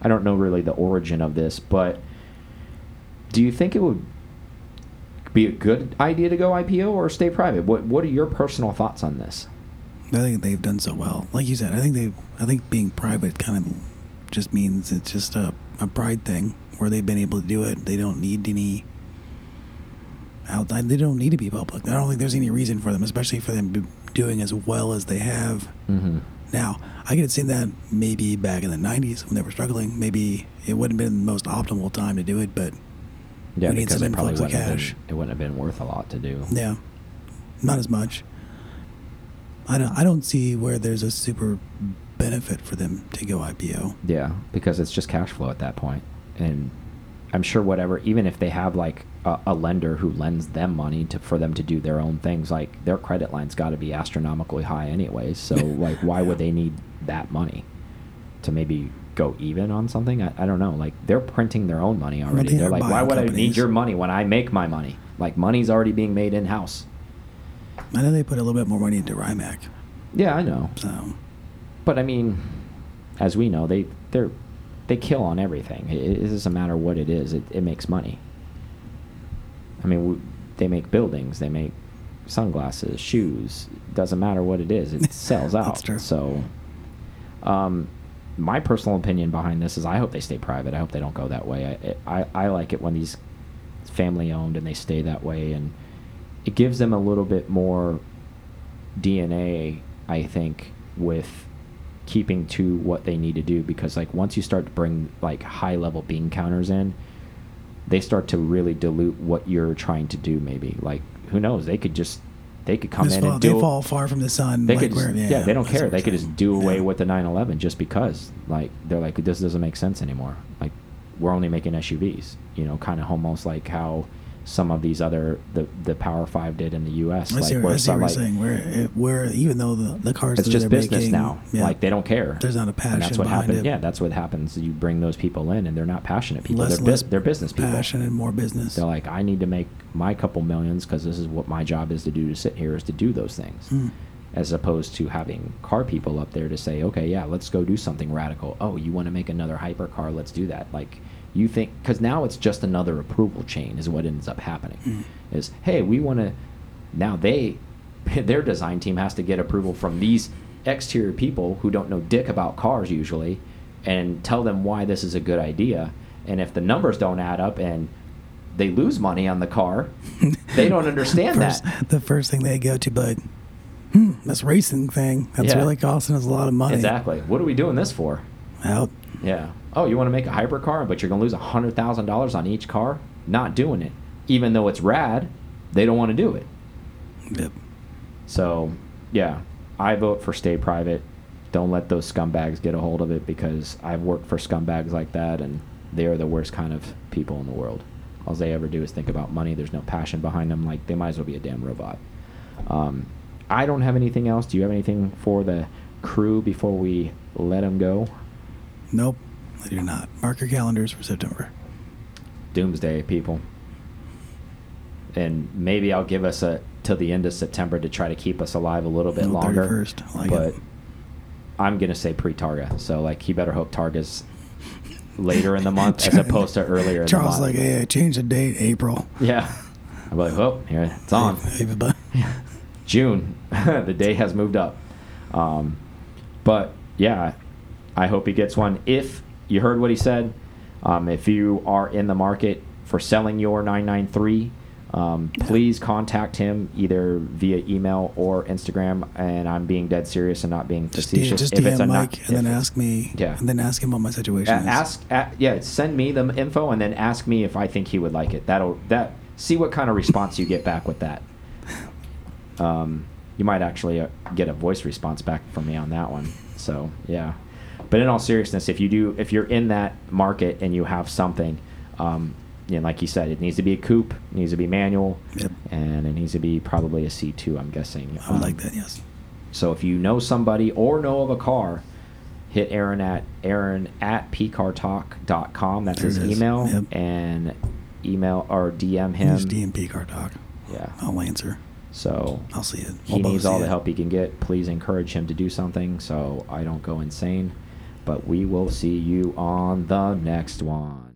I don't know really the origin of this, but do you think it would be a good idea to go IPO or stay private? What What are your personal thoughts on this? I think they've done so well. Like you said, I think they. I think being private kind of just means it's just a, a pride thing where they've been able to do it. They don't need any outside. They don't need to be public. I don't think there's any reason for them, especially for them doing as well as they have Mm-hmm. now. I could have seen that maybe back in the 90s when they were struggling. Maybe it wouldn't have been the most optimal time to do it, but Yeah, We need some it influx of cash. been, it wouldn't have been worth a lot to do. yeah, not as much. I don't, I don't see where there's a super benefit for them to go IPO. Yeah, because it's just cash flow at that point, and I'm sure whatever, even if they have like a, a lender who lends them money to for them to do their own things, like their credit line's got to be astronomically high anyways. So like, why would they need that money to maybe go even on something? I, I don't know. Like they're printing their own money already. they They're like, why would I need your money when I make my money? Like money's already being made in house. I know they put a little bit more money into Rimac, Yeah, I know. so But I mean, as we know, they they're they kill on everything. It, it doesn't matter what it is. It, it makes money. I mean, w they make buildings. They make sunglasses, shoes. Doesn't matter what it is. It sells out. That's true. So, um, my personal opinion behind this is I hope they stay private. I hope they don't go that way. I I, I like it when these family owned and they stay that way, and it gives them a little bit more DNA, I think, with keeping to what they need to do because like once you start to bring like high level bean counters in, they start to really dilute what you're trying to do maybe. Like who knows, they could just they could come Just in fall- and they do fall far from the sun. they like could where- just, yeah, they don't care. They could just do away Yeah. with the 911 just because like they're like this doesn't make sense anymore. Like we're only making SUVs, you know, kind of almost like how some of these other the the Power 5 did in the US I like see, where I see what you're like saying. Where, where even though the, the cars it's just business making, now. yeah, Like they don't care. There's not a passion And that's what happens. Yeah, that's what happens. You bring those people in, and they're not passionate people. less, they're, less they're business people. passion and more business. They're like, I need to make my couple millions because this is what my job is to do. To sit here is to do those things, Hmm. as opposed to having car people up there to say, okay, yeah, let's go do something radical. Oh, you want to make another hypercar? Let's do that. Like you think because now it's just another approval chain is what ends up happening. Hmm. Is hey, we want to now they their design team has to get approval from these exterior people who don't know dick about cars usually and tell them why this is a good idea and if the numbers don't add up and they lose money on the car they don't understand first, that The first thing they go to, but hmm, this racing thing that's Yeah. really costing us a lot of money. exactly what are we doing this for Out. yeah oh you want to make a hypercar but you're going to lose a hundred thousand dollars on each car not doing it even though it's rad they don't want to do it Yep. So, yeah, I vote for stay private. Don't let those scumbags get a hold of it because I've worked for scumbags like that, and they are the worst kind of people in the world. All they ever do is think about money. There's no passion behind them. Like they might as well be a damn robot. Um, I don't have anything else. Do you have anything for the crew before we let them go? Nope. I do not. Mark your calendars for September. Doomsday, people. And maybe I'll give us a till the end of September to try to keep us alive a little bit longer. 31st. Like but it. I'm gonna say pre-Targa. So like he better hope Targa's later in the month as opposed to earlier in Charles like, hey, I changed the date, April. yeah. I'm like, oh, here it's on. Hey, hey, bud. June. the day has moved up. Um, but yeah, I hope he gets one. If you heard what he said, um, if you are in the market for selling your 993, um, please contact him either via email or Instagram. And I'm being dead serious and not being Just, facetious. just if it's a DM not- Mike and then ask me. Yeah. And then ask him what my situation is. ask, a- yeah, send me the info and then ask me if I think he would like it. That'll that see what kind of response you get back with that. Um, you might actually uh, get a voice response back from me on that one. So yeah, but in all seriousness, if you do, if you're in that market and you have something, um, you know, like you said, it needs to be a coupe, it needs to be manual, Yep. and it needs to be probably a C2. I'm guessing. I would Um, like that, yes. so if you know somebody or know of a car, hit Aaron at Aaron at pcartalk.com. That's There his email. Yep. And email or DM him. Use DM PCAR Talk. Yeah. I'll answer. So I'll see it. he We'll both needs all the help he can get. Please encourage him to do something so I don't go insane. But we will see you on the next one.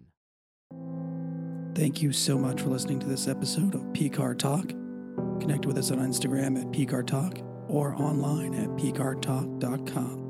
Thank you so much for listening to this episode of PCAR Talk. Connect with us on Instagram at PCAR Talk or online at PCARTalk.com.